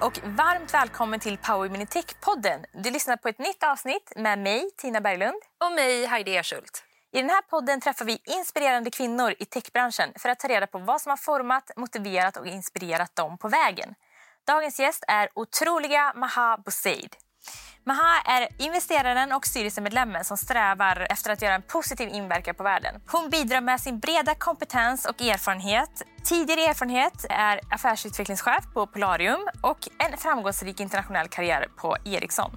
Och varmt välkommen till Power Mini Tech-podden. Du lyssnar på ett nytt avsnitt med mig, Tina Berglund. Och mig, Heidi Erschult. I den här podden träffar vi inspirerande kvinnor i techbranschen för att ta reda på vad som har format, motiverat och inspirerat dem på vägen. Dagens gäst är otroliga Maha Boseid. Maha är investeraren och styrelsemedlemmen som strävar efter att göra en positiv inverkan på världen. Hon bidrar med sin breda kompetens och erfarenhet. Tidigare erfarenhet är affärsutvecklingschef på Polarium och en framgångsrik internationell karriär på Ericsson.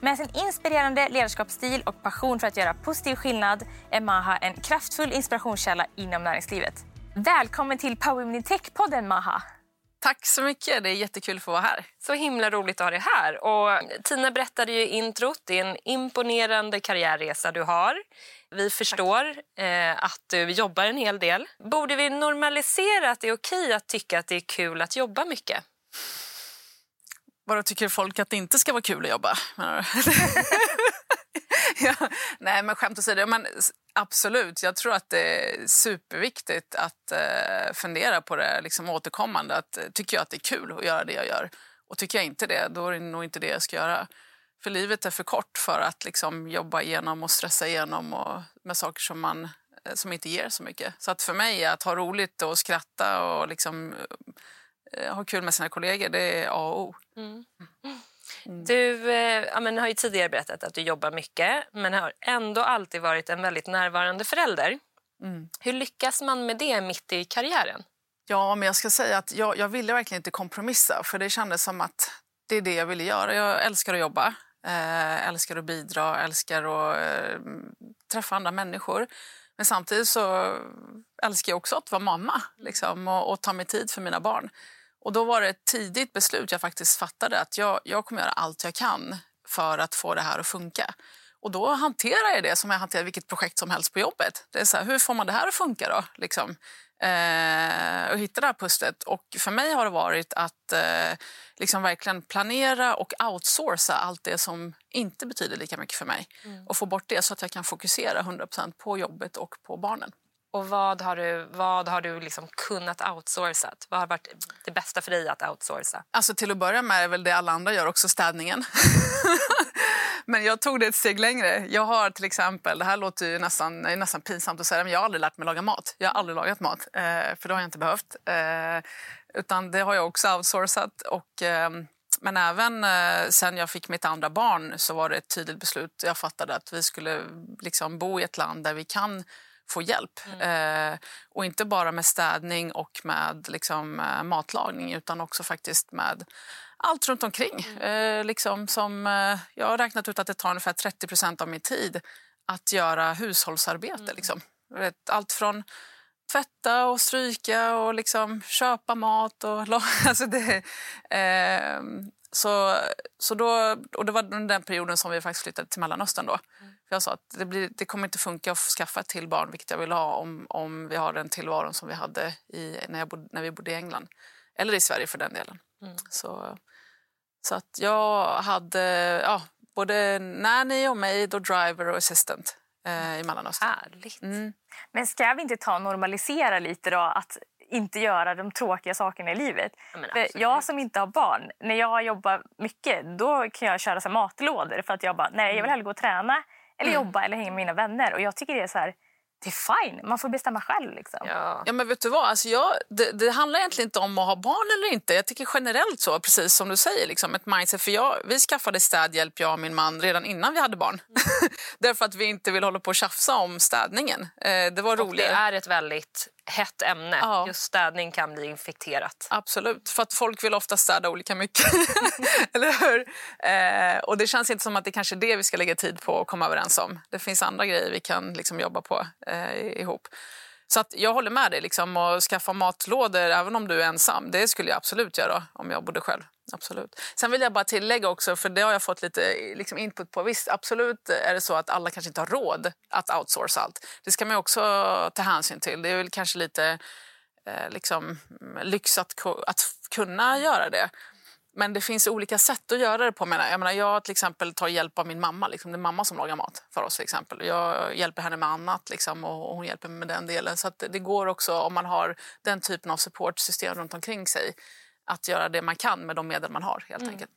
Med sin inspirerande ledarskapsstil och passion för att göra positiv skillnad är Maha en kraftfull inspirationskälla inom näringslivet. Välkommen till Power Tech-podden, Maha! Tack så mycket. Det är jättekul att få vara här. Så himla roligt att ha dig här. Och Tina berättade ju i introt. Det är en imponerande karriärresa du har. Vi förstår eh, att du jobbar en hel del. Borde vi normalisera att det är okej att tycka att det är kul att jobba mycket? Bara tycker folk att det inte ska vara kul att jobba? ja, nej, men skämt åsido. Men absolut, jag tror att det är superviktigt att eh, fundera på det liksom återkommande. Att, eh, tycker jag att det är kul att göra det jag gör? Och tycker jag inte det, då är det nog inte det jag ska göra. För livet är för kort för att liksom, jobba igenom och stressa igenom och, med saker som, man, eh, som inte ger så mycket. Så att för mig, att ha roligt och skratta och liksom, eh, ha kul med sina kollegor, det är A och O. Mm. Mm. Du eh, ja, men har ju tidigare berättat att du jobbar mycket men har ändå alltid varit en väldigt närvarande förälder. Mm. Hur lyckas man med det mitt i karriären? Ja, men jag ska säga att jag, jag ville verkligen inte kompromissa för det kändes som att det är det jag ville göra. Jag älskar att jobba, eh, älskar att bidra, älskar att eh, träffa andra människor. Men samtidigt så älskar jag också att vara mamma liksom, och, och ta mig tid för mina barn. Och då var det ett tidigt beslut jag faktiskt fattade att jag, jag kommer göra allt jag kan för att få det här att funka. Och då hanterar jag det som jag hanterar vilket projekt som helst på jobbet. Det är så här, hur får man det här att funka då? Liksom. Eh, och hitta det här pusslet. Och för mig har det varit att eh, liksom verkligen planera och outsourca allt det som inte betyder lika mycket för mig. Mm. Och få bort det så att jag kan fokusera 100% på jobbet och på barnen. Och vad har du, vad har du liksom kunnat outsourca? Vad har varit det bästa för dig att outsourca? Alltså till att börja med är väl det alla andra gör, också städningen. men jag tog det ett steg längre. Jag har till exempel, det här låter ju nästan, nästan pinsamt att säga, men jag har aldrig lärt mig laga mat. Jag har aldrig lagat mat, eh, för det har jag inte behövt. Eh, utan det har jag också outsourcat. Och, eh, men även eh, sen jag fick mitt andra barn så var det ett tydligt beslut. Jag fattade att vi skulle liksom bo i ett land där vi kan få hjälp. Mm. Eh, och inte bara med städning och med liksom, eh, matlagning utan också faktiskt med allt runt omkring. Mm. Eh, liksom som, eh, jag har räknat ut att det tar ungefär 30% av min tid att göra hushållsarbete. Mm. Liksom. Allt från tvätta och stryka och liksom köpa mat. Och, alltså det, eh, så, så då, och det var den perioden som vi faktiskt flyttade till Mellanöstern. Då. Mm. Jag sa att det, blir, det kommer inte funka att skaffa ett till barn, vilket jag vill ha om, om vi har den tillvaron som vi hade i, när, jag bod, när vi bodde i England. Eller i Sverige för den delen. Mm. Så, så att jag hade ja, både nanny och maid och driver och assistant eh, i Mellanöstern. Härligt. Mm. Men ska vi inte ta normalisera lite då att inte göra de tråkiga sakerna i livet. Ja, jag som inte har barn, när jag jobbar mycket då kan jag köra så matlådor för att jag bara, nej jag vill mm. hellre gå och träna eller mm. jobba eller hänga med mina vänner. Och jag tycker det är så här, det är fine. Man får bestämma själv. Liksom. Ja. ja men vet du vad? Alltså jag, det, det, handlar egentligen inte om att ha barn eller inte. Jag tycker generellt så, precis som du säger, liksom, ett mindset. För jag, vi skaffade städhjälp, jag och min man, redan innan vi hade barn. Mm. Därför att vi inte vill hålla på och tjafsa om städningen. Eh, det var roligt. Det är ett väldigt hett ämne. Ja. Just städning kan bli infekterat. Absolut, för att folk vill ofta städa olika mycket. Eller hur? Eh, och det känns inte som att det kanske är det vi ska lägga tid på och komma överens om. Det finns andra grejer vi kan liksom jobba på eh, ihop. Så att jag håller med dig. Liksom, att skaffa matlådor även om du är ensam, det skulle jag absolut göra om jag bodde själv. Absolut. Sen vill jag bara tillägga också, för det har jag fått lite eh, liksom input på. Visst, absolut är det så att alla kanske inte har råd att outsourca allt. Det ska man också ta hänsyn till. Det är väl kanske lite eh, liksom, mm, lyx att, att kunna göra det. Men det finns olika sätt att göra det på. Jag, menar, jag till exempel tar hjälp av min mamma. Liksom. Det är mamma som lagar mat för oss. Till exempel. Jag hjälper henne med annat liksom, och hon hjälper mig med den delen. Så det går också om man har den typen av supportsystem runt omkring sig att göra det man kan med de medel man har. helt enkelt.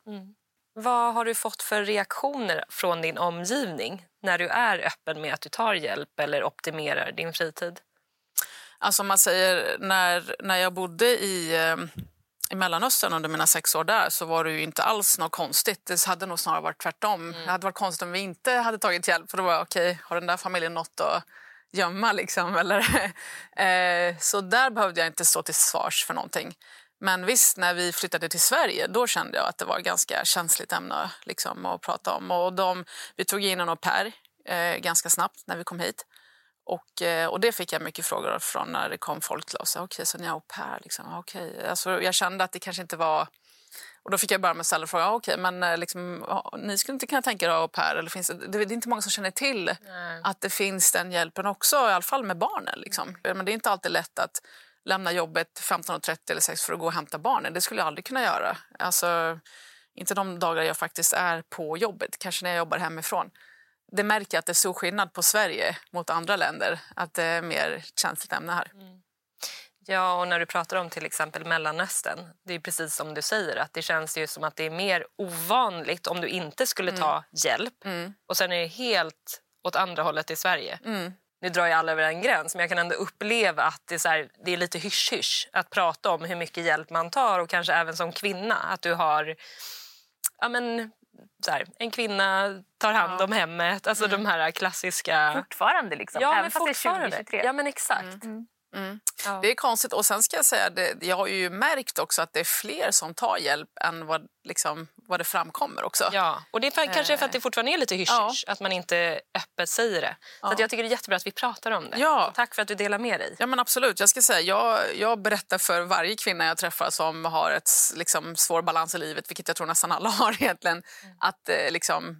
Vad har du fått för reaktioner från din omgivning när du är öppen med att du tar hjälp eller optimerar din fritid? Alltså man säger, när, när jag bodde i, eh, i Mellanöstern under mina sex år där så var det ju inte alls något konstigt. Det hade nog snarare varit tvärtom. Det hade varit konstigt om vi inte hade tagit hjälp. För då var jag, okej, okay, har den där familjen något att gömma liksom? Eller, eh, så där behövde jag inte stå till svars för någonting. Men visst, när vi flyttade till Sverige då kände jag att det var ett ganska känsligt ämne liksom, att prata om. Och de, vi tog in en au pair eh, ganska snabbt när vi kom hit. Och, eh, och det fick jag mycket frågor från när det kom folk till oss. Okej, okay, så ni är au pair? Liksom. Okay. Alltså, jag kände att det kanske inte var... Och då fick jag börja med att ställa frågan, okej, okay, men eh, liksom, ni skulle inte kunna tänka er au pair? Eller finns det, det, är inte många som känner till Nej. att det finns den hjälpen också, i alla fall med barnen. Liksom. Men det är inte alltid lätt att lämna jobbet 15.30 eller 6 för att gå och hämta barnen. Det skulle jag aldrig kunna göra. Alltså, inte de dagar jag faktiskt är på jobbet, kanske när jag jobbar hemifrån. Det märker jag att det är stor skillnad på Sverige mot andra länder. Att det är mer känsligt ämne här. Mm. Ja, och när du pratar om till exempel Mellanöstern, det är precis som du säger att det känns ju som att det är mer ovanligt om du inte skulle ta mm. hjälp. Mm. Och sen är det helt åt andra hållet i Sverige. Nu drar jag alla över en gräns, men jag kan ändå uppleva att det är, så här, det är lite hysch-hysch att prata om hur mycket hjälp man tar och kanske även som kvinna. Att du har ja, men, så här, en kvinna tar hand ja. om hemmet. Alltså mm. de här klassiska... Fortfarande liksom? Ja, även men fast fortfarande. det är 2023? Ja, men exakt. Mm. Mm. Mm. Ja. Det är konstigt. Och sen ska jag säga, det, jag har ju märkt också att det är fler som tar hjälp än vad, liksom, vad det framkommer också. Ja, och det är för, kanske för att det fortfarande är lite hysch ja. att man inte öppet säger det. Så jag tycker det är jättebra att vi pratar om det. Ja. tack för att du delar med dig. Ja men absolut. Jag ska säga, jag, jag berättar för varje kvinna jag träffar som har ett liksom, svår balans i livet, vilket jag tror nästan alla har egentligen, mm. att eh, liksom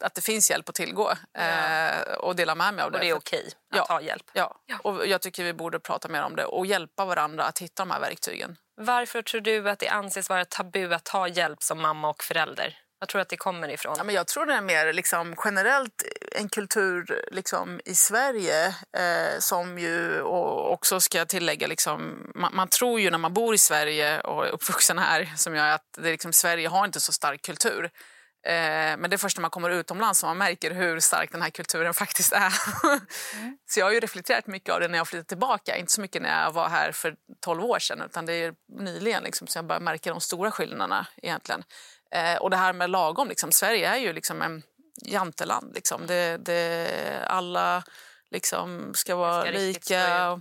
att det finns hjälp att tillgå ja. eh, och dela med mig av det. Och det är okej att ja. ha hjälp. Ja. ja, och jag tycker vi borde prata mer om det och hjälpa varandra att hitta de här verktygen. Varför tror du att det anses vara tabu att ta hjälp som mamma och förälder? Jag tror att det kommer ifrån. Ja, men jag tror det är mer liksom, generellt en kultur liksom, i Sverige eh, som ju och också ska jag tillägga... Liksom, man, man, tror ju när man bor i Sverige och är uppvuxen här som jag att det, liksom, Sverige har inte så stark kultur. Eh, men det är först när man kommer utomlands som man märker hur stark den här kulturen faktiskt är. Mm. så jag har ju reflekterat mycket av det när jag flyttade tillbaka. Inte så mycket när jag var här för 12 år sedan utan det är nyligen liksom, så jag börjar märka de stora skillnaderna egentligen. Eh, och det här med lagom, liksom, Sverige är ju liksom en janteland. Liksom. Det, det, alla liksom ska vara ska lika.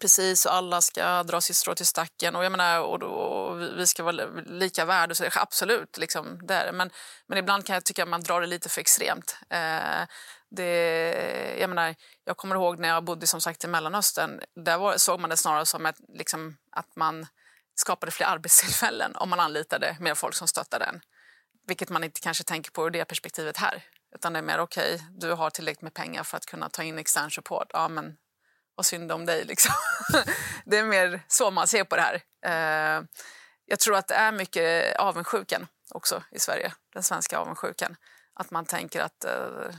Precis, och alla ska dra sitt strå till stacken. Och jag menar, och, då, och vi ska vara lika värda. Så absolut, liksom, där. Men, men ibland kan jag tycka att man drar det lite för extremt. Eh, det, jag, menar, jag kommer ihåg när jag bodde som sagt i Mellanöstern. Där var, såg man det snarare som ett, liksom, att man skapade fler arbetstillfällen om man anlitade mer folk som stöttade en. Vilket man inte kanske tänker på ur det perspektivet här. Utan det är mer okej, okay, du har tillräckligt med pengar för att kunna ta in extern support. Ja, men vad synd om dig. Liksom. det är mer så man ser på det här. Eh, jag tror att det är mycket avundsjukan också i Sverige, den svenska avundsjukan. Att man tänker att eh,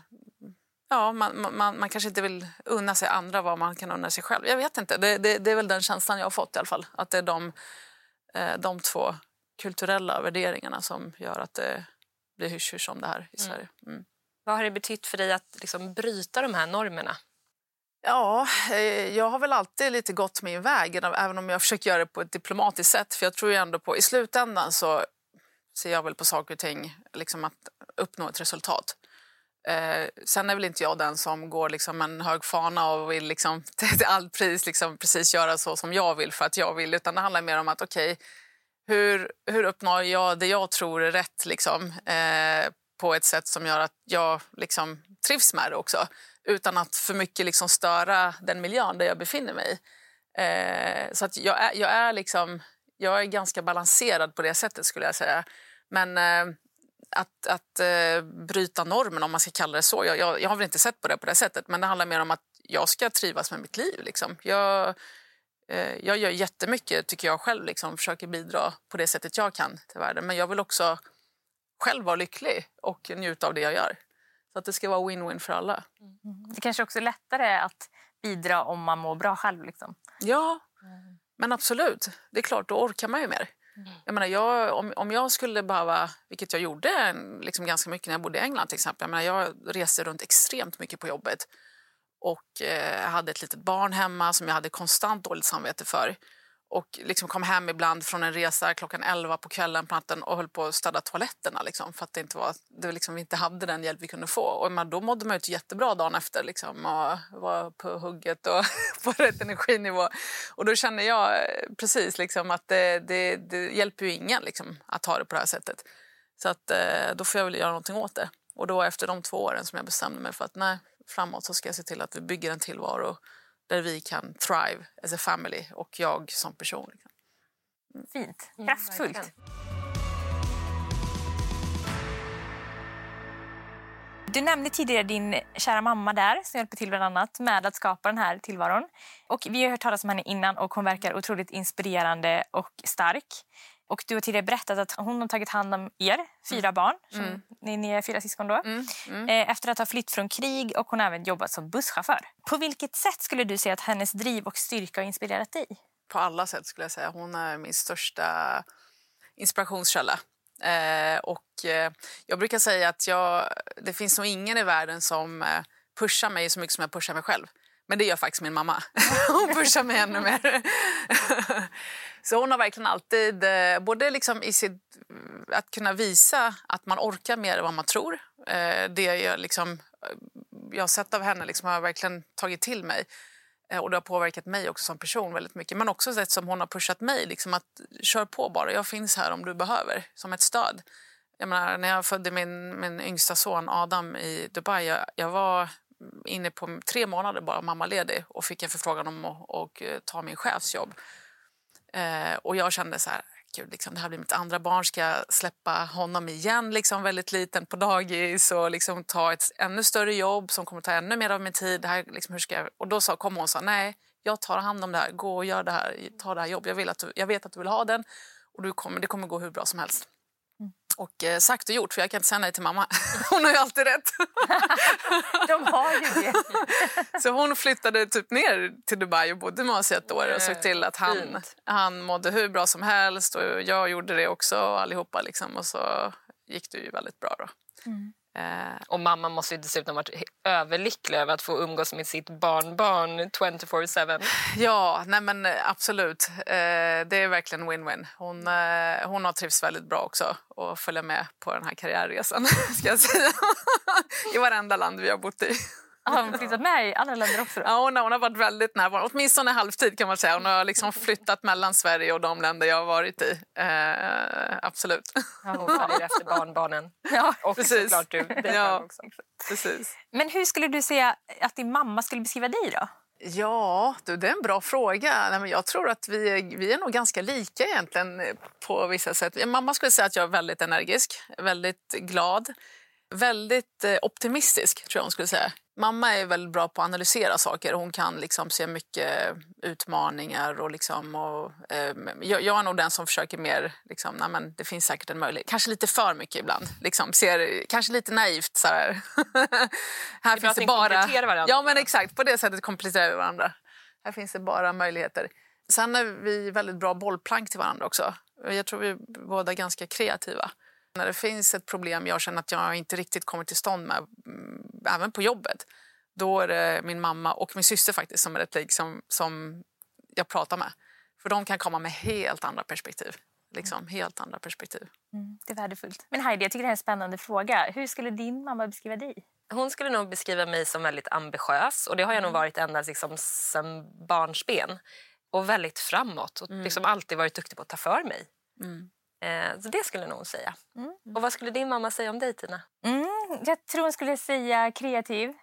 ja, man, man, man kanske inte vill unna sig andra vad man kan unna sig själv. Jag vet inte, det, det, det är väl den känslan jag har fått i alla fall. Att det är de, eh, de två kulturella värderingarna som gör att det blir hysch om det här i mm. Sverige. Mm. Vad har det betytt för dig att liksom bryta de här normerna? Ja, eh, jag har väl alltid lite gått min väg, även om jag försöker göra det på ett diplomatiskt sätt. För jag tror ju ändå på, i slutändan så ser jag väl på saker och ting, liksom att uppnå ett resultat. Eh, sen är väl inte jag den som går liksom en hög fana och vill liksom till allt pris liksom precis göra så som jag vill för att jag vill. Utan det handlar mer om att okej, okay, hur, hur uppnår jag det jag tror är rätt liksom, eh, på ett sätt som gör att jag liksom trivs med det också utan att för mycket liksom störa den miljön där jag befinner mig. Eh, så att jag, är, jag, är liksom, jag är ganska balanserad på det sättet skulle jag säga. Men eh, att, att eh, bryta normen, om man ska kalla det så. Jag, jag, jag, har väl inte sett på det på det sättet, men det handlar mer om att jag ska trivas med mitt liv. Liksom. Jag, eh, jag gör jättemycket, tycker jag själv, liksom, försöker bidra på det sättet jag kan till världen. Men jag vill också själv vara lycklig och njuta av det jag gör. Så att det ska vara win-win för alla. Mm. Det kanske också är lättare att bidra om man mår bra själv. Liksom. Ja, mm. men absolut. Det är klart, då orkar man ju mer. Jag menar, jag, om, om jag skulle behöva, vilket jag gjorde liksom ganska mycket när jag bodde i England till exempel. Jag, menar, jag reste runt extremt mycket på jobbet och eh, hade ett litet barn hemma som jag hade konstant dåligt samvete för och liksom kom hem ibland från en resa klockan 11 på kvällen på natten och höll på att städa toaletterna liksom, för att det inte var, det liksom, vi inte hade den hjälp vi kunde få. Och man, då mådde man ju jättebra dagen efter liksom, och var på hugget och på rätt energinivå. Och då kände jag eh, precis liksom, att det, det, det hjälper ju ingen liksom, att ha det på det här sättet. Så att, eh, då får jag väl göra någonting åt det. Och då efter de två åren som jag bestämde mig för att nej, framåt så ska jag se till att vi bygger en tillvaro där vi kan thrive as a family och jag som person. Liksom. Fint. Kraftfullt. verkligen. Du nämnde tidigare din kära mamma där som hjälper till bland annat med att skapa den här tillvaron. Och vi har hört talas om henne innan och hon verkar otroligt inspirerande och stark. Och du har tidigare berättat att hon har tagit hand om er, fyra barn. Som, ni, ni är fyra syskon då. Eh, Efter att ha flytt från krig och hon har även jobbat som busschaufför. På vilket sätt skulle du säga att hennes driv och styrka har inspirerat dig? På alla sätt skulle jag säga. Hon är min största inspirationskälla. Eh, och eh, jag brukar säga att jag, det finns nog ingen i världen som eh, pushar mig så mycket som jag pushar mig själv. Men det gör faktiskt min mamma. Hon pushar mig ännu mer. så hon har verkligen alltid, eh, både liksom i sitt, eh, att kunna visa att man orkar mer än vad man tror. Eh, det jag, liksom, jag har sett av henne liksom, har jag verkligen tagit till mig. Och det har påverkat mig också som person väldigt mycket. Men också sätt som hon har pushat mig. Liksom att kör på bara, jag finns här om du behöver. Som ett stöd. Jag menar, när jag födde min, min yngsta son Adam i Dubai. Jag, jag var inne på tre månader bara mammaledig och fick en förfrågan om att och, ta min chefsjobb. Eh, och jag kände så här, gud, liksom, det här blir mitt andra barn. Ska jag släppa honom igen, liksom, väldigt liten på dagis och liksom, ta ett ännu större jobb som kommer ta ännu mer av min tid? Det här, liksom, hur ska jag? Och då sa, kom hon och sa, nej, jag tar hand om det här. Gå och gör det här. Ta det här jobbet. Jag, vill att du, jag vet att du vill ha den och du kommer, det kommer gå hur bra som helst. Och eh, sagt och gjort, för jag kan inte säga nej till mamma. Hon har ju alltid rätt. De har ju det. Så hon flyttade typ ner till Dubai och bodde med oss i ett år och såg till att han, Fint. han mådde hur bra som helst. Och jag gjorde det också, allihopa. Liksom, och så gick det ju väldigt bra. Då. Eh, Eh, och mamma måste ju dessutom ha varit överlycklig över att få umgås med sitt barnbarn 24-7. ja, nej men eh, absolut. Eh, det är verkligen win-win. Hon, hon har trivts väldigt bra också och följa med på den här karriärresan. Ska jag säga. I varenda land vi har bott i. Har hon flyttat med i andra länder också? Då? Ja, hon, har, hon har varit väldigt närvarande, åtminstone halvtid kan man säga. Hon har liksom flyttat mellan Sverige och de länder jag har varit i. Eh, absolut. Hon följer efter barnbarnen. Ja. Och Precis. såklart du. Det Ja. också. Precis. Men hur skulle du säga att din mamma skulle beskriva dig då? Ja, du, det är en bra fråga. Nej, men jag tror att vi är, vi är nog ganska lika egentligen eh, på vissa sätt. Mamma skulle säga att jag är väldigt energisk, väldigt glad, väldigt eh, optimistisk tror jag hon skulle säga. Mamma är väldigt bra på att analysera saker. Hon kan liksom se mycket utmaningar. Och liksom, och, eh, jag, jag är nog den som försöker mer... Liksom, nej, men det finns säkert en möjlighet. Kanske lite för mycket ibland. Liksom, ser, kanske lite naivt. Så här. här att ni kompletterar varandra. Ja, men exakt. På det sättet kompletterar vi varandra. Här finns det bara möjligheter. Sen är vi väldigt bra bollplank till varandra också. Jag tror vi är båda ganska kreativa. När det finns ett problem jag känner att jag inte riktigt kommer till stånd med, mm, även på jobbet, då är det min mamma och min syster faktiskt som är rätt lik som, som jag pratar med. För de kan komma med helt andra perspektiv. Liksom, helt andra perspektiv. Det är värdefullt. Men Heidi, jag tycker det är en spännande fråga. Hur skulle din mamma beskriva dig? Hon skulle nog beskriva mig som väldigt ambitiös och det har jag nog varit ända liksom, sen barnsben. Och väldigt framåt och liksom alltid varit duktig på att ta för mig. Eh, så det skulle nog hon säga. Och vad skulle din mamma säga om dig Tina? Mm, jag tror hon skulle säga kreativ,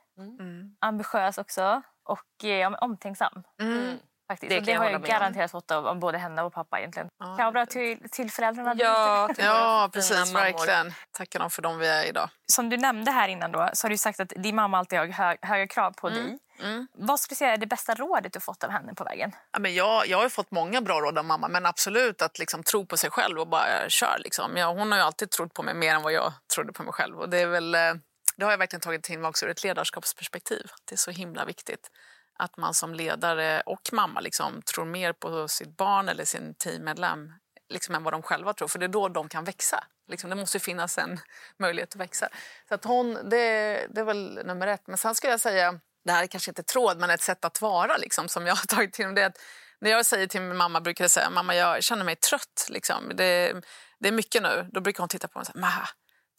ambitiös också och eh, om- omtänksam. Faktiskt. Det Det, kan och det jag har jag garanterat fått av, av både henne och pappa egentligen. kan vara bra till, till föräldrarna. Ja, till Ja, precis. Verkligen. Tackar dem för dem vi är idag. Som du nämnde här innan då, så har du sagt att din mamma alltid har hö höga krav på dig. Mm. Vad skulle du säga är det bästa rådet du fått av henne på vägen? Ja, men jag, jag har ju fått många bra råd av mamma, men absolut att liksom tro på sig själv och bara eh, köra. Liksom. Ja, hon har ju alltid trott på mig mer än vad jag trodde på mig själv. Och det, är väl, eh, det har jag verkligen tagit till mig också ur ett ledarskapsperspektiv. Det är så himla viktigt att man som ledare och mamma liksom tror mer på sitt barn eller sin teammedlem liksom, än vad de själva tror. För det är då de kan växa. Liksom, det måste finnas en möjlighet att växa. Så att hon, det, det är väl nummer ett. Men sen skulle jag säga, det här är kanske inte tråd, men ett sätt att vara liksom, som jag har tagit till mig. Det är att när jag säger till min mamma brukar jag säga mamma jag känner mig trött. Liksom. Det, det är mycket nu. Då brukar hon titta på mig och säga Maha,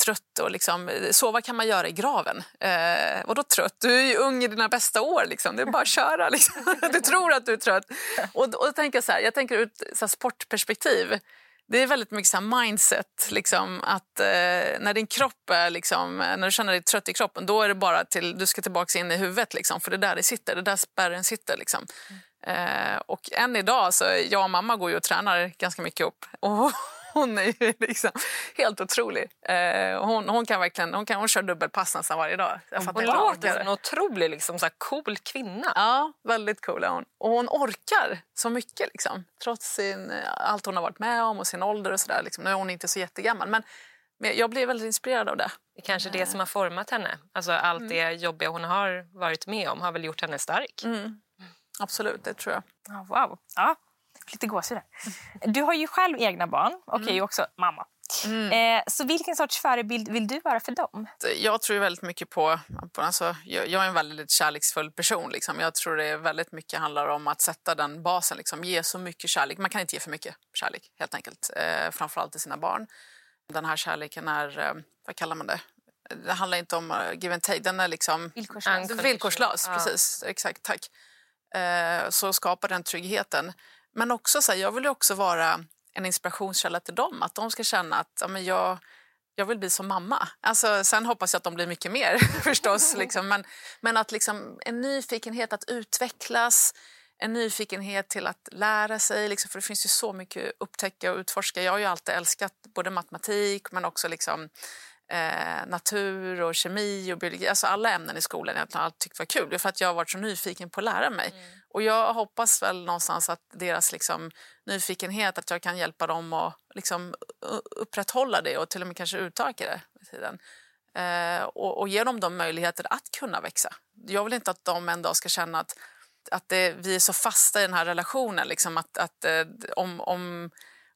trött och liksom, sova kan man göra i graven. Eh, vadå trött? Du är ju ung i dina bästa år. Liksom. Det är bara att köra. Liksom. Du tror att du är trött. Och, och då tänker jag, så här, jag tänker ur ett så här, sportperspektiv. Det är väldigt mycket så mindset. Liksom, att eh, När din kropp är, liksom, när du känner dig trött i kroppen då är det bara till du ska tillbaka in i huvudet. Liksom, för det är där det sitter. Det är där spärren sitter. Liksom. Mm. Eh, och än idag, så jag och mamma går ju och tränar ganska mycket ihop. Och hon är ju liksom helt otrolig. Eh, hon, hon, kan verkligen, hon, kan, hon kör dubbelpass nästan varje dag. Jag hon låter som en otrolig liksom, så cool kvinna. Ja, väldigt cool är hon. Och hon orkar så mycket liksom, trots sin, allt hon har varit med om och sin ålder och sådär. Liksom. Nu är hon inte så jättegammal men, men jag blir väldigt inspirerad av det. Det är kanske det som har format henne. Alltså allt mm. det jobbiga hon har varit med om har väl gjort henne stark. Mm. Absolut, det tror jag. Oh, wow. Ja, lite gåshud Du har ju själv egna barn och mm. är ju också mamma. Mm. Eh, så vilken sorts förebild vill du vara för dem? Jag tror väldigt mycket på... på alltså, jag, jag är en väldigt kärleksfull person. Liksom. Jag tror det väldigt mycket handlar om att sätta den basen. Liksom. Ge så mycket kärlek. Man kan inte ge för mycket kärlek, helt enkelt. Eh, framförallt till sina barn. Den här kärleken är... Eh, vad kallar man det? Det handlar inte om uh, give and take. Den är liksom... Villkorslös. Villkorslös, precis. Exakt, tack. Eh, så skapar den tryggheten. Men också så här, jag vill också vara en inspirationskälla till dem. Att de ska känna att ja, men jag, jag vill bli som mamma. Alltså, sen hoppas jag att de blir mycket mer förstås. Liksom. Men, men att liksom, en nyfikenhet att utvecklas, en nyfikenhet till att lära sig. Liksom, för det finns ju så mycket att upptäcka och utforska. Jag har ju alltid älskat både matematik men också liksom, eh, natur och kemi och biologi. Alltså alla ämnen i skolan jag har tyckt var kul. För att jag har varit så nyfiken på att lära mig. Mm. Och jag hoppas väl någonstans att deras liksom, nyfikenhet, att jag kan hjälpa dem att liksom, upprätthålla det och till och med kanske utöka det med tiden. Eh, och, och ge dem de möjligheter att kunna växa. Jag vill inte att de en dag ska känna att, att det, vi är så fasta i den här relationen. Liksom att, att eh, om, om,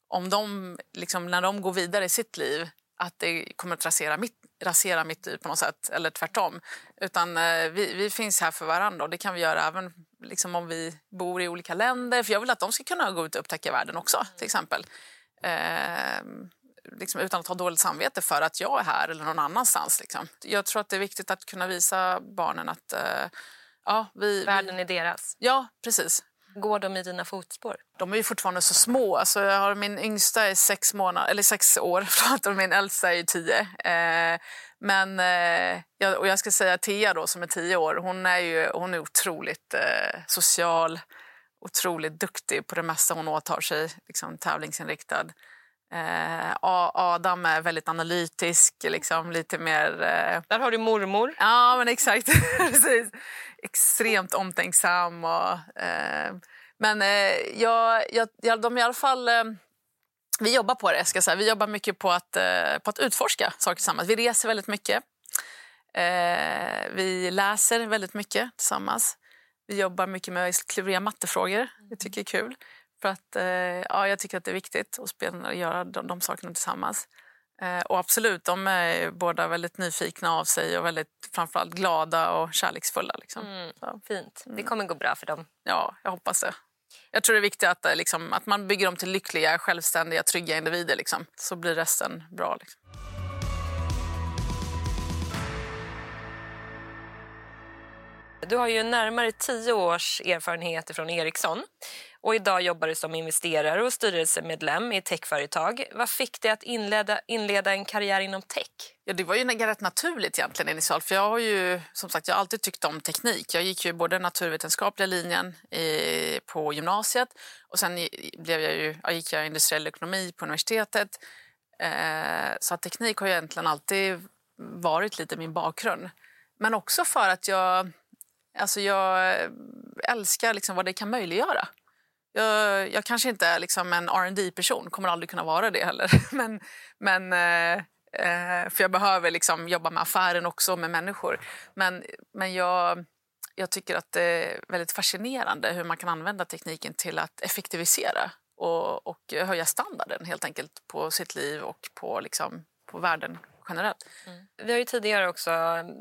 om de, liksom, när de går vidare i sitt liv att det kommer att rasera mitt, rasera mitt liv på något sätt, eller tvärtom. Utan eh, vi, vi finns här för varandra och det kan vi göra även liksom, om vi bor i olika länder. För jag vill att de ska kunna gå ut och upptäcka världen också, till exempel. Eh, liksom, utan att ha dåligt samvete för att jag är här eller någon annanstans. Liksom. Jag tror att det är viktigt att kunna visa barnen att eh, ja, vi, världen vi... är deras. Ja, precis. Går de i dina fotspår? De är ju fortfarande så små. Alltså jag har, min yngsta är sex, månader, eller sex år och min äldsta är tio. Eh, men eh, jag, och jag ska säga Tia då, som är tio år, hon är, ju, hon är otroligt eh, social, otroligt duktig på det mesta hon åtar sig, liksom, tävlingsinriktad. Eh, Adam är väldigt analytisk, liksom, lite mer... Eh... Där har du mormor. Ja, men exakt. Precis. Extremt omtänksam. Och, eh... Men eh, jag, jag, de i alla fall... Eh, vi jobbar på det. Ska säga. Vi jobbar mycket på att, eh, på att utforska saker tillsammans. Vi reser väldigt mycket. vi läser väldigt mycket tillsammans. Vi jobbar mycket med kluriga mattefrågor. Det tycker jag är kul. För att, eh, ja, jag tycker att det är viktigt att spela, göra de, de sakerna tillsammans. Eh, och absolut, de är båda väldigt nyfikna av sig och väldigt framförallt glada och kärleksfulla. Liksom. Mm, fint. Det kommer gå bra för dem. Ja, jag hoppas det. Jag tror det är viktigt att, eh, liksom, att man bygger dem till lyckliga, självständiga, trygga individer. Liksom. Så blir resten bra. Liksom. Du har ju närmare tio års erfarenhet från Ericsson och idag jobbar du som investerare och styrelsemedlem i ett techföretag. Vad fick dig att inleda, inleda en karriär inom tech? Ja, det var ju rätt naturligt egentligen initialt. För jag har ju som sagt jag har alltid tyckt om teknik. Jag gick ju både naturvetenskapliga linjen i, på gymnasiet och sen blev jag ju, jag gick jag industriell ekonomi på universitetet. Eh, så att teknik har ju egentligen alltid varit lite min bakgrund. Men också för att jag, alltså jag älskar liksom vad det kan möjliggöra. Jag, jag kanske inte är liksom en rd person kommer aldrig kunna vara det heller. Men, men, eh, eh, för jag behöver liksom jobba med affären också, med människor. Men, men jag, jag tycker att det är väldigt fascinerande hur man kan använda tekniken till att effektivisera och, och höja standarden helt enkelt på sitt liv och på, liksom, på världen generellt. Mm. Vi har ju tidigare också mm,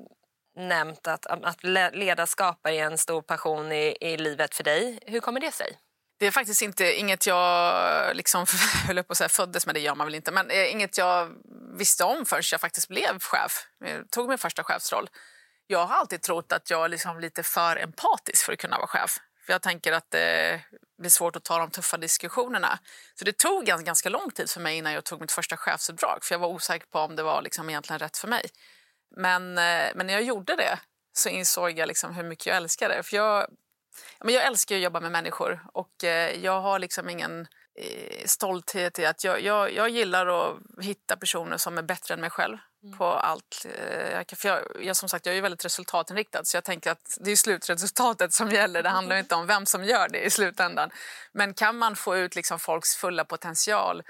nämnt att, att ledarskap är en stor passion i, i livet för dig. Hur kommer det sig? Det är faktiskt inte inget jag liksom, höll på att säga, föddes med, det gör man väl inte, men eh, inget jag visste om förrän jag faktiskt blev chef. Jag tog min första chefsroll. Jag har alltid trott att jag är liksom lite för empatisk för att kunna vara chef. För Jag tänker att det blir svårt att ta de tuffa diskussionerna. Så det tog ganska, ganska lång tid för mig innan jag tog mitt första chefsuppdrag. För jag var osäker på om det var liksom egentligen rätt för mig. Men, eh, men när jag gjorde det så insåg jag liksom hur mycket jag älskade det. För jag, men jag älskar att jobba med människor och eh, jag har liksom ingen eh, stolthet i att jag, jag, jag gillar att hitta personer som är bättre än mig själv mm. på allt. För jag, jag, som sagt, jag är väldigt resultatinriktad så jag tänker att det är slutresultatet som gäller. Det handlar inte om vem som gör det i slutändan. Men kan man få ut liksom folks fulla potential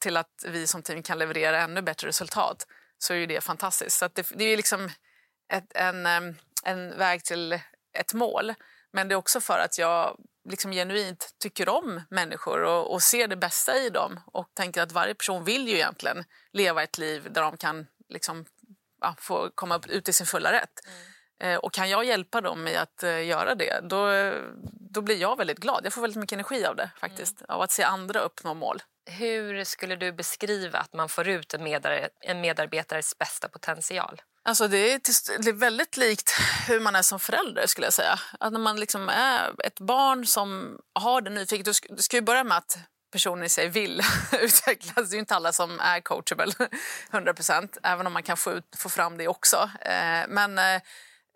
till att vi som team kan leverera ännu bättre resultat så är det fantastiskt. Så det, det, är liksom ett, en, en väg till ett mål. Men det är också för att jag liksom genuint tycker om människor och, och, ser det bästa i dem och tänker att varje person vill ju egentligen leva ett liv där de kan liksom, ja, få komma ut i sin fulla rätt. Mm. Eh, och kan jag hjälpa dem med att uh, göra det, då, då blir jag väldigt glad. Jag får väldigt mycket energi av det faktiskt, mm. av att se andra uppnå mål. Hur skulle du beskriva att man får ut en, medar en medarbetares bästa potential? Alltså det, är, det är väldigt likt hur man är som förälder. skulle jag säga. Att när man liksom är ett barn som har det nyfiket... Du ska, du ska ju börja med att personen i sig vill utvecklas. Det är inte alla som är coachable 100% även om man kan få, ut, få fram det också. Eh, men eh,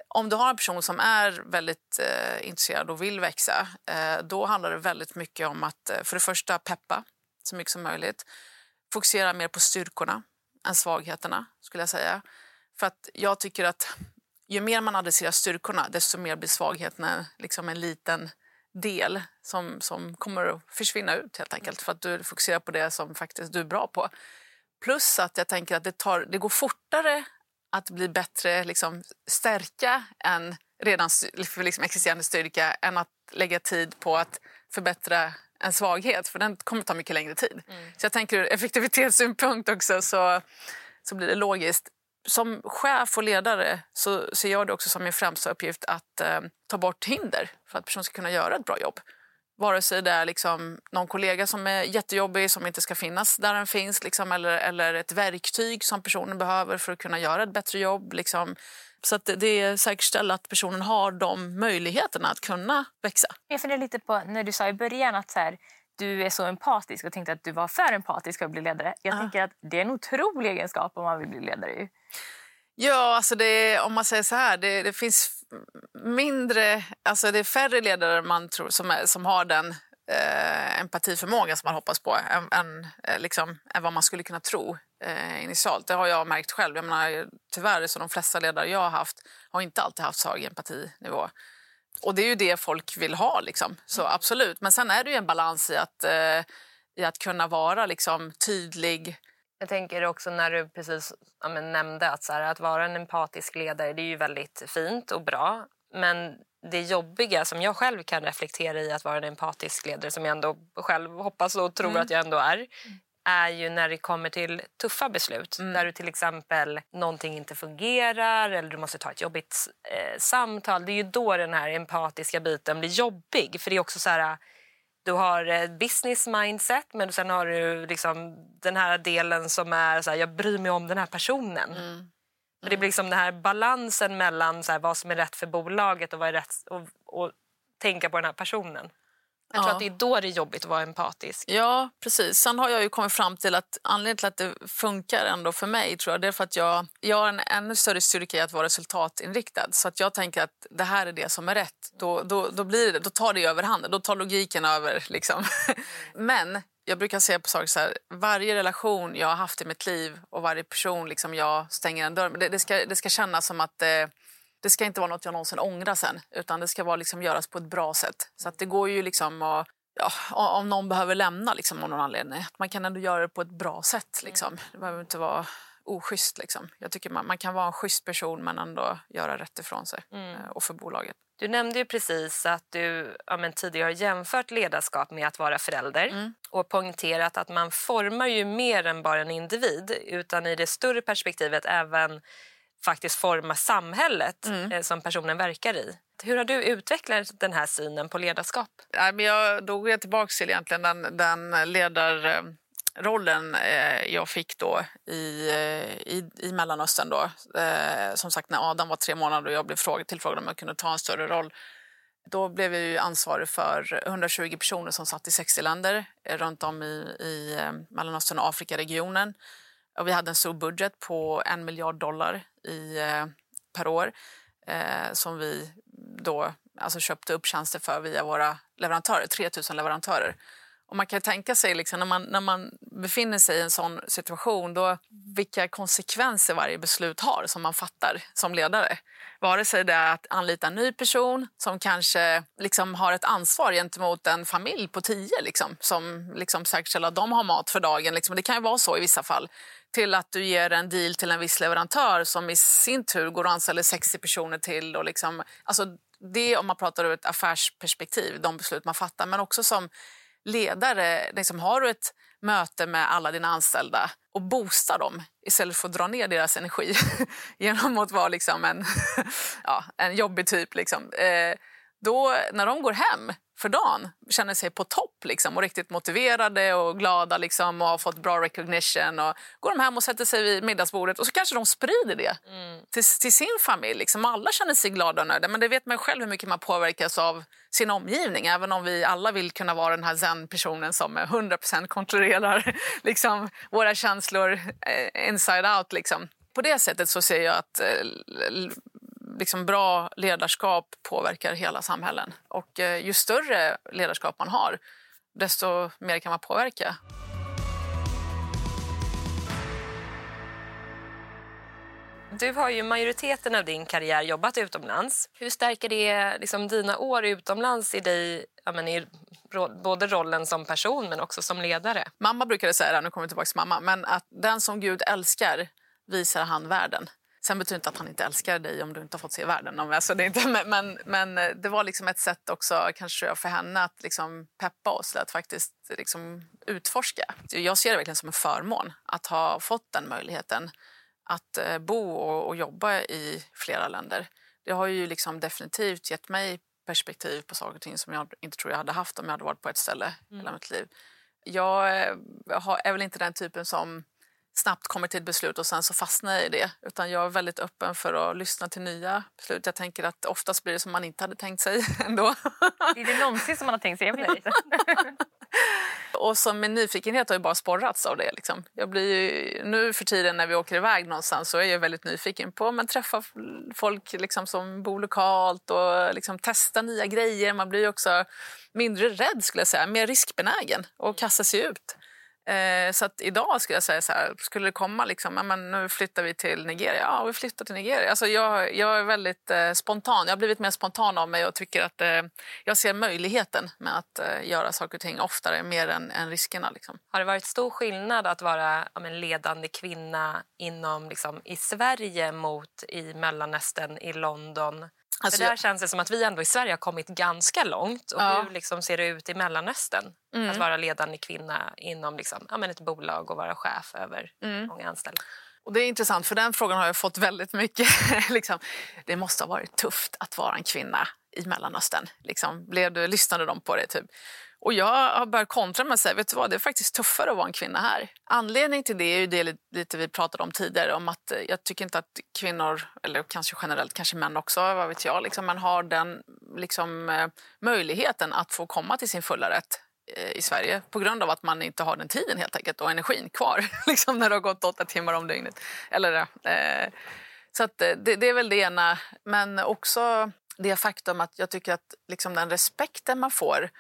om du har en person som är väldigt eh, intresserad och vill växa eh, då handlar det väldigt mycket om att eh, för det första peppa så mycket som möjligt. Fokusera mer på styrkorna än svagheterna, skulle jag säga. För att jag tycker att ju mer man adresserar styrkorna, desto mer blir svagheterna liksom en liten del som, som kommer att försvinna ut helt enkelt för att du fokuserar på det som faktiskt du är bra på. Plus att jag tänker att det, tar, det går fortare att bli bättre liksom, stärka en redan liksom, existerande styrka än att lägga tid på att förbättra en svaghet för den kommer ta mycket längre tid. Mm. Så jag tänker ur effektivitetssynpunkt också så, så blir det logiskt. Som chef och ledare så ser jag det också som min främsta uppgift att eh, ta bort hinder för att personen ska kunna göra ett bra jobb. Vare sig det är liksom någon kollega som är jättejobbig som inte ska finnas där den finns liksom, eller, eller ett verktyg som personen behöver för att kunna göra ett bättre jobb. Liksom. Så att det säkerställer att personen har de möjligheterna att kunna växa. Jag funderar lite på när du sa i början att så här, du är så empatisk och tänkte att du var för empatisk för att bli ledare. Jag uh. tänker att det är en otrolig egenskap om man vill bli ledare. Ja, alltså det, om man säger så här, det, det, finns mindre, alltså det är färre ledare man tror som, är, som har den eh, empatiförmåga som man hoppas på än, än, eh, liksom, än vad man skulle kunna tro eh, initialt. Det har jag märkt själv. Jag menar, tyvärr så de flesta ledare jag har haft har inte alltid haft så hög empatinivå. Och det är ju det folk vill ha, liksom. så absolut. Men sen är det ju en balans i att, eh, i att kunna vara liksom, tydlig. Jag tänker också när du precis ja, nämnde att, så här, att vara en empatisk ledare det är ju väldigt fint och bra. Men det jobbiga som jag själv kan reflektera i att vara en empatisk ledare som jag ändå själv hoppas och tror mm. att jag ändå är är ju när det kommer till tuffa beslut. Mm. Där du till exempel någonting inte fungerar eller du måste ta ett jobbigt eh, samtal. Det är ju då den här empatiska biten blir jobbig. För det är också så här, du har business mindset men sen har du liksom den här delen som är så här, jag bryr mig om den här personen. Mm. Mm. Det blir liksom den här balansen mellan så här, vad som är rätt för bolaget och vad är rätt och, och tänka på den här personen. Jag tror ja. att det är då det är jobbigt att vara empatisk. Ja, precis. Sen har jag ju kommit fram till att anledningen till att det funkar ändå för mig tror jag, det är för att jag, jag har en ännu större styrka i att vara resultatinriktad. Så att jag tänker att det här är det som är rätt. Då, då, då, blir det, då tar det överhanden. Då tar logiken över. Liksom. Men jag brukar säga på saker så här, varje relation jag har haft i mitt liv och varje person liksom jag stänger en dörr det, det, ska, det ska kännas som att eh, det ska inte vara något jag någonsin ångrar sen utan det ska vara liksom göras på ett bra sätt. Så att det går ju liksom att, ja, om någon behöver lämna liksom av någon anledning, att man kan ändå göra det på ett bra sätt. Liksom. Det behöver inte vara oschysst. Liksom. Jag tycker man, man, kan vara en schysst person men ändå göra rätt ifrån sig mm. Eh, och för bolaget. Du nämnde ju precis att du ja, tidigare har jämfört ledarskap med att vara förälder mm. och poängterat att man formar ju mer än bara en individ utan i det större perspektivet även faktiskt forma samhället mm. Eh, som personen verkar i. Hur har du utvecklat den här synen på ledarskap? Ja, men jag, då går jag tillbaka till egentligen den, den ledarrollen eh, jag fick då i, eh, i, i Mellanöstern. Då. som sagt, när Adam var tre månader och jag blev frågad, tillfrågad om jag kunde ta en större roll då blev jag ju ansvarig för 120 personer som satt i 60 länder runt om i, i Mellanöstern och Afrikaregionen. Och vi hade en stor budget på en miljard dollar i, eh, per år eh, som vi då alltså köpte upp tjänster för via våra leverantörer, 3000 leverantörer. Och man kan tänka sig liksom, när, man, när man befinner sig i en sån situation då, vilka konsekvenser varje beslut har som man fattar som ledare. Vare sig det är att anlita en ny person som kanske liksom har ett ansvar gentemot en familj på tio liksom, som liksom säkerställer att de har mat för dagen. Liksom. Det kan ju vara så i vissa fall till att du ger en deal till en viss leverantör som i sin tur går och anställer 60 personer till. Och liksom, alltså det om man pratar ur ett affärsperspektiv, de beslut man fattar. Men också som ledare, liksom, har du ett möte med alla dina anställda och boosta dem istället för att dra ner deras energi genom att vara liksom en, ja, en jobbig typ. Liksom. Eh, då, när de går hem för dagen känner sig på topp liksom, och riktigt motiverade och glada liksom, och har fått bra recognition. Och går de hem och sätter sig vid middagsbordet och så kanske de sprider det mm. till, till, sin familj. Liksom. Alla känner sig glada och nöjda. Men det vet man själv hur mycket man påverkas av sin omgivning. Även om vi alla vill kunna vara den här zen-personen som 100% kontrollerar liksom, våra känslor eh, inside out. Liksom. På det sättet så ser jag att eh, liksom bra ledarskap påverkar hela samhällen. Och eh, ju större ledarskap man har, desto mer kan man påverka. Du har ju majoriteten av din karriär jobbat utomlands. Hur stärker det liksom, dina år utomlands i dig, men, i både rollen som person men också som ledare? Mamma brukade säga, nu kommer vi tillbaka till mamma, men att den som Gud älskar visar han världen. Sen betyder inte att han inte älskar dig om du inte har fått se världen. Alltså det inte, men, men eh, det var liksom ett sätt också kanske för henne att liksom peppa oss att faktiskt liksom utforska. Jag ser det verkligen som en förmån att ha fått den möjligheten att eh, bo och, och jobba i flera länder. Det har ju liksom definitivt gett mig perspektiv på saker och ting som jag inte tror jag hade haft om jag hade varit på ett ställe mm. hela mitt liv. Jag eh, är väl inte den typen som snabbt kommer till ett beslut och sen så fastnar jag i det. Utan jag är väldigt öppen för att lyssna till nya beslut. Jag tänker att oftast blir det som man inte hade tänkt sig ändå. Är det någonsin som man har tänkt sig? och som min nyfikenhet har ju bara sporrats av det. Liksom. Jag blir ju, nu för tiden när vi åker iväg någonstans så är jag väldigt nyfiken på att träffa folk liksom, som bor lokalt och liksom, testa nya grejer. Man blir också mindre rädd, skulle jag säga, mer riskbenägen och kasta sig ut. Eh, så att idag skulle jag säga så här, skulle det komma liksom, ja, men nu flyttar vi till Nigeria. Ja, vi flyttar till Nigeria. Alltså jag, jag är väldigt eh, spontan. Jag har blivit mer spontan av mig och tycker att eh, jag ser möjligheten med att eh, göra saker och ting oftare, mer än, än riskerna. Liksom. Har det varit stor skillnad att vara ja, men ledande kvinna inom, liksom, i Sverige mot i Mellanöstern, i London? Alltså, där känns det som att vi ändå i Sverige har kommit ganska långt. Och ja. Hur liksom ser det ut i Mellanöstern? Mm. Att vara ledande kvinna inom liksom, ja, men ett bolag och vara chef över mm. många anställda. Och Det är intressant, för den frågan har jag fått väldigt mycket. liksom, det måste ha varit tufft att vara en kvinna i Mellanöstern. Liksom, blev du, lyssnade de på det? Typ? Och jag har börjat kontra med att säga, vet du vad, det är faktiskt tuffare att vara en kvinna här. Anledningen till det är ju det lite vi pratade om tidigare, om att eh, jag tycker inte att kvinnor, eller kanske generellt, kanske män också, vad vet jag, liksom, man har den liksom, eh, möjligheten att få komma till sin fulla rätt eh, i Sverige på grund av att man inte har den tiden helt enkelt och energin kvar liksom när det har gått åtta timmar om dygnet. Eller, eh, så att, det, det, är väl det ena. Men också det faktum att jag tycker att liksom, den respekten man får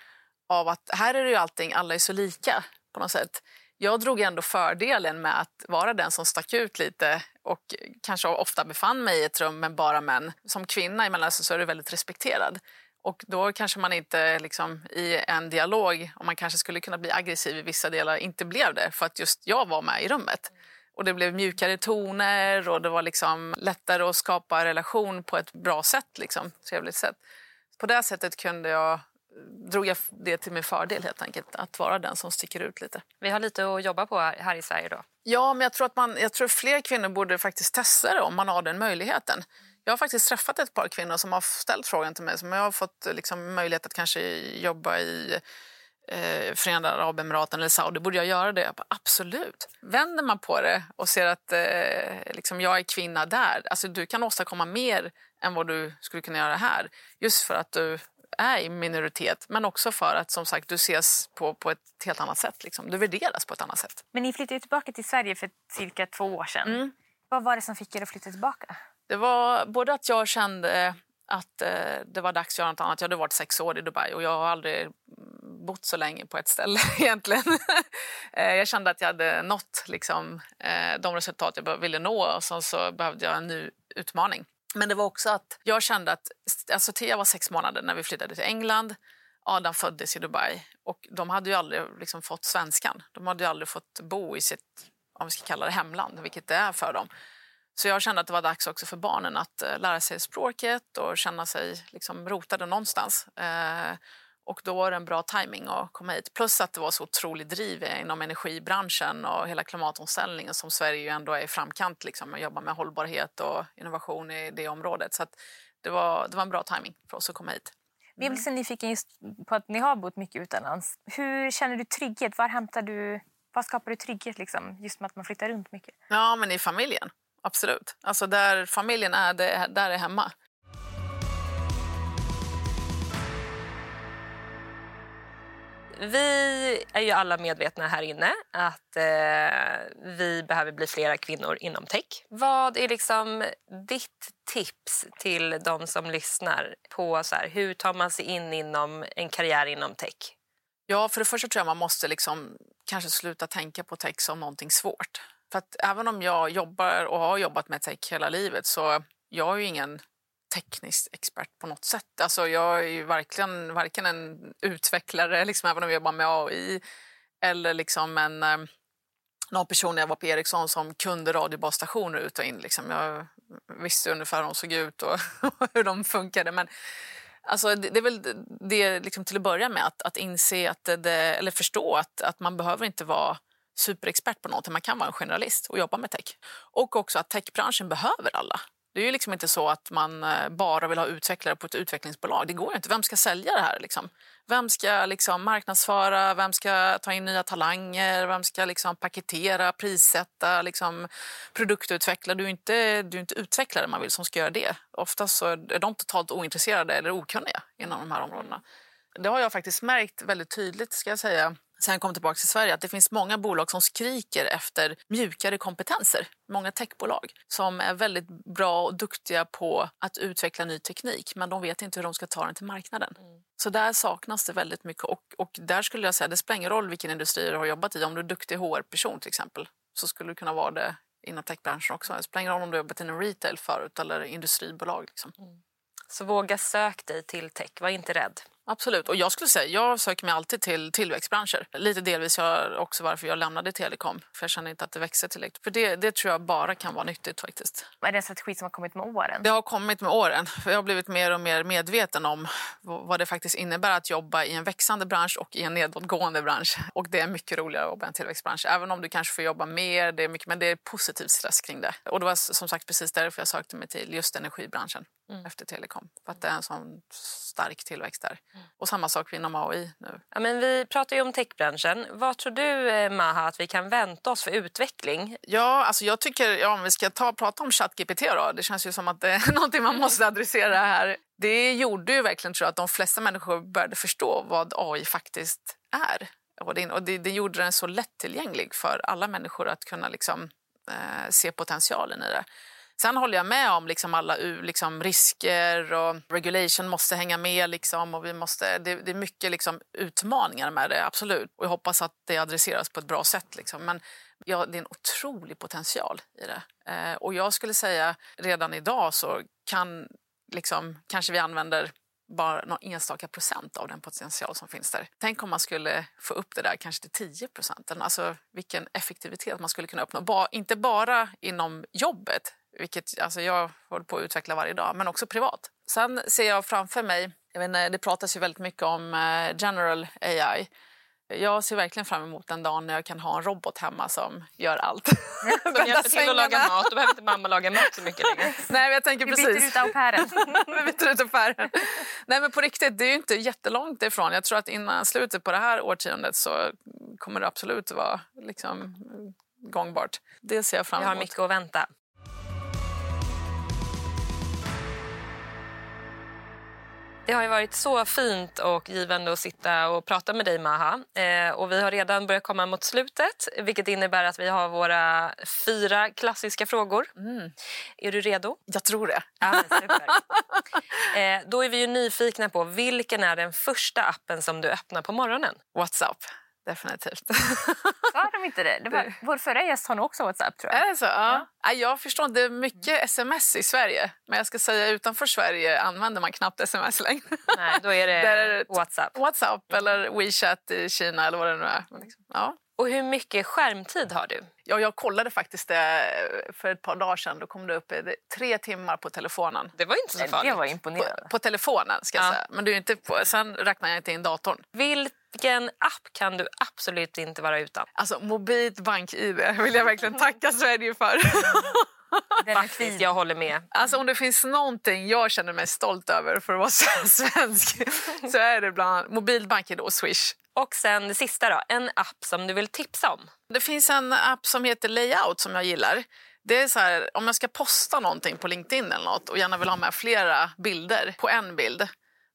av att här är det ju allting, alla är så lika på något sätt. Jag drog ändå fördelen med att vara den som stack ut lite och kanske ofta befann mig i ett rum med bara män. Som kvinna emellan så är du väldigt respekterad. Och då kanske man inte liksom, i en dialog, om man kanske skulle kunna bli aggressiv i vissa delar, inte blev det för att just jag var med i rummet. Och det blev mjukare toner och det var liksom lättare att skapa relation på ett bra sätt, liksom, trevligt sätt. På det sättet kunde jag drog jag det till min fördel helt enkelt, att vara den som sticker ut lite. Vi har lite att jobba på här i Sverige då. Ja, men jag tror att man, jag tror fler kvinnor borde faktiskt testa det om man har den möjligheten. Jag har faktiskt träffat ett par kvinnor som har ställt frågan till mig, som jag har fått liksom, möjlighet att kanske jobba i eh, Förenade Arabemiraten eller Saudi, borde jag göra det? Jag bara, absolut. Vänder man på det och ser att eh, liksom jag är kvinna där, alltså du kan åstadkomma mer än vad du skulle kunna göra här. Just för att du är i minoritet, men också för att som sagt du ses på, på ett helt annat sätt. Liksom. Du värderas på ett annat sätt. Men ni flyttade tillbaka till Sverige för cirka två år sedan. Mm. Vad var det som fick er att flytta tillbaka? Det var både att jag kände att eh, det var dags att göra något annat. Jag hade varit sex år i Dubai och jag har aldrig bott så länge på ett ställe egentligen. Eh, jag kände att jag hade nått liksom, eh, de resultat jag ville nå och så, så behövde jag en ny utmaning. Men det var också att jag kände att alltså Thea var sex månader när vi flyttade till England. Adam föddes i Dubai och de hade ju aldrig liksom fått svenskan. De hade ju aldrig fått bo i sitt, om vi ska kalla det hemland, vilket det är för dem. Så jag kände att det var dags också för barnen att eh, lära sig språket och känna sig liksom rotade någonstans. Eh, och då var det en bra timing att komma hit. Plus att det var så otroligt driv inom energibranschen och hela klimatomställningen som Sverige ju ändå är i framkant liksom, och jobbar med hållbarhet och innovation i det området. Så det, var, det var en bra timing för oss att komma hit. Vi är så nyfiken just på att ni har bott mycket utomlands. Hur känner du trygghet? Var hämtar du, var skapar du trygghet liksom, just med att man flyttar runt mycket? Ja, men i familjen. Absolut. Alltså där familjen är, det, där är hemma. Vi är ju alla medvetna här inne att eh, vi behöver bli flera kvinnor inom tech. Vad är liksom ditt tips till de som lyssnar på så här, hur tar man sig in inom en karriär inom tech? Ja, för det första tror jag man måste liksom kanske sluta tänka på tech som någonting svårt. För att även om jag jobbar och har jobbat med tech hela livet så jag är ju ingen teknisk expert på något sätt. Alltså jag är ju verkligen varken en utvecklare, liksom, även om jag jobbar med AI, eller liksom en, eh, någon person när jag var på Ericsson som kunde radiobasstationer ut och in. Liksom. Jag visste ungefär hur de såg ut och hur de funkade. Men alltså, det, det är väl det liksom, till att börja med, att, att inse att det, eller förstå att, att man behöver inte vara superexpert på någonting. Man kan vara en generalist och jobba med tech. Och också att techbranschen behöver alla. Det är ju liksom inte så att man eh, bara vill ha utvecklare på ett utvecklingsbolag. Det går ju inte. Vem ska sälja det här? Liksom? Vem ska liksom marknadsföra? Vem ska ta in nya talanger? Vem ska liksom paketera, prissätta, liksom produktutveckla? Du är, inte, du är inte utvecklare man vill som ska göra det. Oftast så är de totalt ointresserade eller okunniga inom de här områdena. Det har jag faktiskt märkt väldigt tydligt ska jag säga sen kom tillbaka till Sverige att det finns många bolag som skriker efter mjukare kompetenser. Många techbolag som är väldigt bra och duktiga på att utveckla ny teknik men de vet inte hur de ska ta den till marknaden. Mm. Så där saknas det väldigt mycket och, och där skulle jag säga det spelar ingen roll vilken industri du har jobbat i. Om du är duktig HR-person till exempel så skulle du kunna vara det inom techbranschen också. Det spelar ingen roll om du har jobbat inom retail förut eller industribolag. Liksom. Mm. Så våga sök dig till tech, var inte rädd. Absolut. Och jag skulle säga, jag söker mig alltid till tillväxtbranscher. Lite delvis också varför jag lämnade telekom. För jag känner inte att det växer tillräckligt. För det, det tror jag bara kan vara nyttigt faktiskt. Är det en strategi som har kommit med åren? Det har kommit med åren. För jag har blivit mer och mer medveten om vad det faktiskt innebär att jobba i en växande bransch och i en nedåtgående bransch. Och det är mycket roligare att jobba i en tillväxtbransch. Även om du kanske får jobba mer, det är mycket, men det är positiv stress kring det. Och det var som sagt precis därför jag sökte mig till just energibranschen mm. efter telekom. För att det är en sån stark tillväxt där. Mm. Och samma sak inom AI nu. Ja, men vi pratar ju om techbranschen. Vad tror du, eh, Maha, att vi kan vänta oss för utveckling? Ja, alltså jag tycker, ja, om vi ska ta, prata om ChatGPT då, det känns ju som att det är någonting man måste adressera här. Det gjorde ju verkligen tror jag, att de flesta människor började förstå vad AI faktiskt är. Och det, och det, det gjorde den så lättillgänglig för alla människor att kunna liksom, eh, se potentialen i det. Sen håller jag med om liksom alla liksom risker och regulation måste hänga med. Liksom, och vi måste, det, det är mycket liksom utmaningar med det, absolut. Och jag hoppas att det adresseras på ett bra sätt. Liksom. Men ja, det är en otrolig potential i det. Eh, och jag skulle säga redan idag så kan liksom, kanske vi använder bara någon enstaka procent av den potential som finns där. Tänk om man skulle få upp det där kanske till 10 procent. Alltså vilken effektivitet man skulle kunna uppnå. Ba, inte bara inom jobbet, vilket alltså, jag håller på att utveckla varje dag, men också privat. Sen ser jag framför mig, jag vet inte, det pratas ju väldigt mycket om eh, general AI. Jag ser verkligen fram emot den dagen när jag kan ha en robot hemma som gör allt. Som hjälper till att laga mat. Då behöver inte mamma laga mat så mycket längre. Nej, jag tänker Vi precis. byter ut au pairen. Vi byter ut affären. Nej, men på riktigt, det är ju inte jättelångt ifrån. Jag tror att innan slutet på det här årtiondet så kommer det absolut vara liksom, gångbart. Det ser jag fram Vi har emot. mycket att vänta. Det har varit så fint och givande att sitta och prata med dig, Maha. Eh, och vi har redan börjat komma mot slutet, vilket innebär att vi har våra fyra klassiska frågor. Mm. Är du redo? Jag tror det. Ja, eh, då är vi nyfikna på vilken är den första appen som du öppnar på morgonen? WhatsApp, definitivt. Sa de inte det? det var, vår förra gäst har nog också WhatsApp tror jag. Är det så? Ja. Nej, Jag förstår inte. Det är mycket sms i Sverige. Men jag ska säga utanför Sverige använder man knappt sms längre. Nej, då är det, Där är det- Whatsapp. WhatsApp eller WeChat i Kina eller vad det nu är. Liksom, Ja. Och hur mycket skärmtid har du? Ja, jag kollade faktiskt det för ett par dagar sedan. Då kom det upp eh, det- tre timmar på telefonen. Det var inte så Det farligt. var På, imponerande. på telefonen, ska jag Ja. säga. Men det är inte på, sen räknar jag inte in datorn. Vilken app kan du absolut inte vara utan? Alltså, mobilt bank-id vill jag verkligen tacka Sverige för. Faktiskt, jag håller med. Alltså, om det finns någonting jag känner mig stolt över för att vara svensk så är det bland annat och Swish. Och sen det sista då, en app som du vill tipsa om. Det finns en app som heter Layout som jag gillar. Det är så här, om jag ska posta någonting på LinkedIn eller något och gärna vill ha med flera bilder på en bild,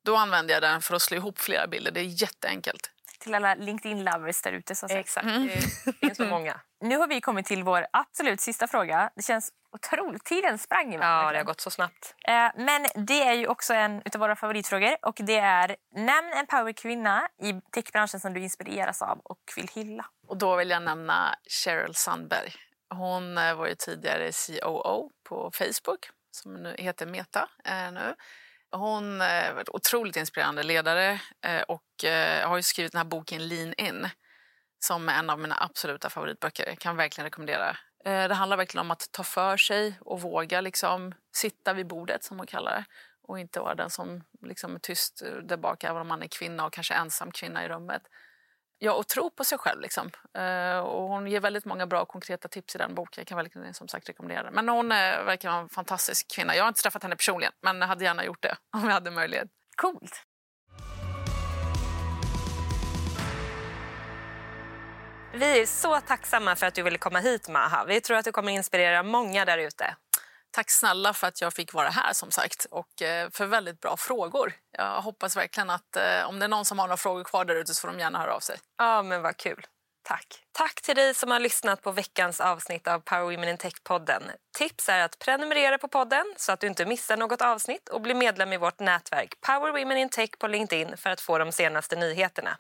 då använder jag den för att slå ihop flera bilder. Det är jätteenkelt. Till alla LinkedIn-lovers där ute. Exakt, det finns så många. Nu har vi kommit till vår absolut sista fråga. Det känns otroligt. Tiden sprang iväg. Ja, det har gått så snabbt. Eh, Men det är ju också en av våra favoritfrågor. Och det är Nämn en powerkvinna i techbranschen som du inspireras av och vill hylla. Och då vill jag nämna Sheryl Sandberg. Hon eh, var ju tidigare COO på Facebook, som nu heter Meta eh, nu. Hon är en otroligt inspirerande ledare och har ju skrivit den här boken Lean In som är en av mina absoluta favoritböcker. Jag kan verkligen rekommendera. Eh, det handlar verkligen om att ta för sig och våga liksom sitta vid bordet, som hon kallar det och inte vara den som liksom är tyst eh, där bak, även om man är kvinna och kanske ensam kvinna i rummet. Ja, och tro på sig själv. Liksom. Eh, och hon ger väldigt många bra konkreta tips i den boken. Jag kan verkligen som sagt rekommendera den. Men hon är, verkar vara en fantastisk kvinna. Jag har inte träffat henne personligen, men hade gärna gjort det om jag hade möjlighet. Coolt. Vi är så tacksamma för att du ville komma hit, Maha. Vi tror att du kommer inspirera många där ute. Tack snälla för att jag fick vara här som sagt och eh, för väldigt bra frågor. Jag hoppas verkligen att eh, om det är någon som har några frågor kvar där ute så får de gärna höra av sig. Ja, men vad kul. Tack. Tack till dig som har lyssnat på veckans avsnitt av Power Women in Tech-podden. Tips är att prenumerera på podden så att du inte missar något avsnitt och bli medlem i vårt nätverk Power Women in Tech på LinkedIn för att få de senaste nyheterna.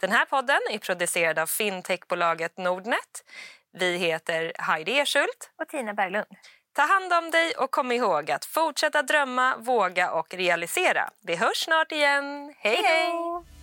Den här podden är producerad av fintechbolaget Nordnet. Vi heter Heidi Ersult. Och Tina Berglund. Ta hand om dig och kom ihåg att fortsätta drömma, våga och realisera. Vi hörs snart igen. hej! hej. Hej!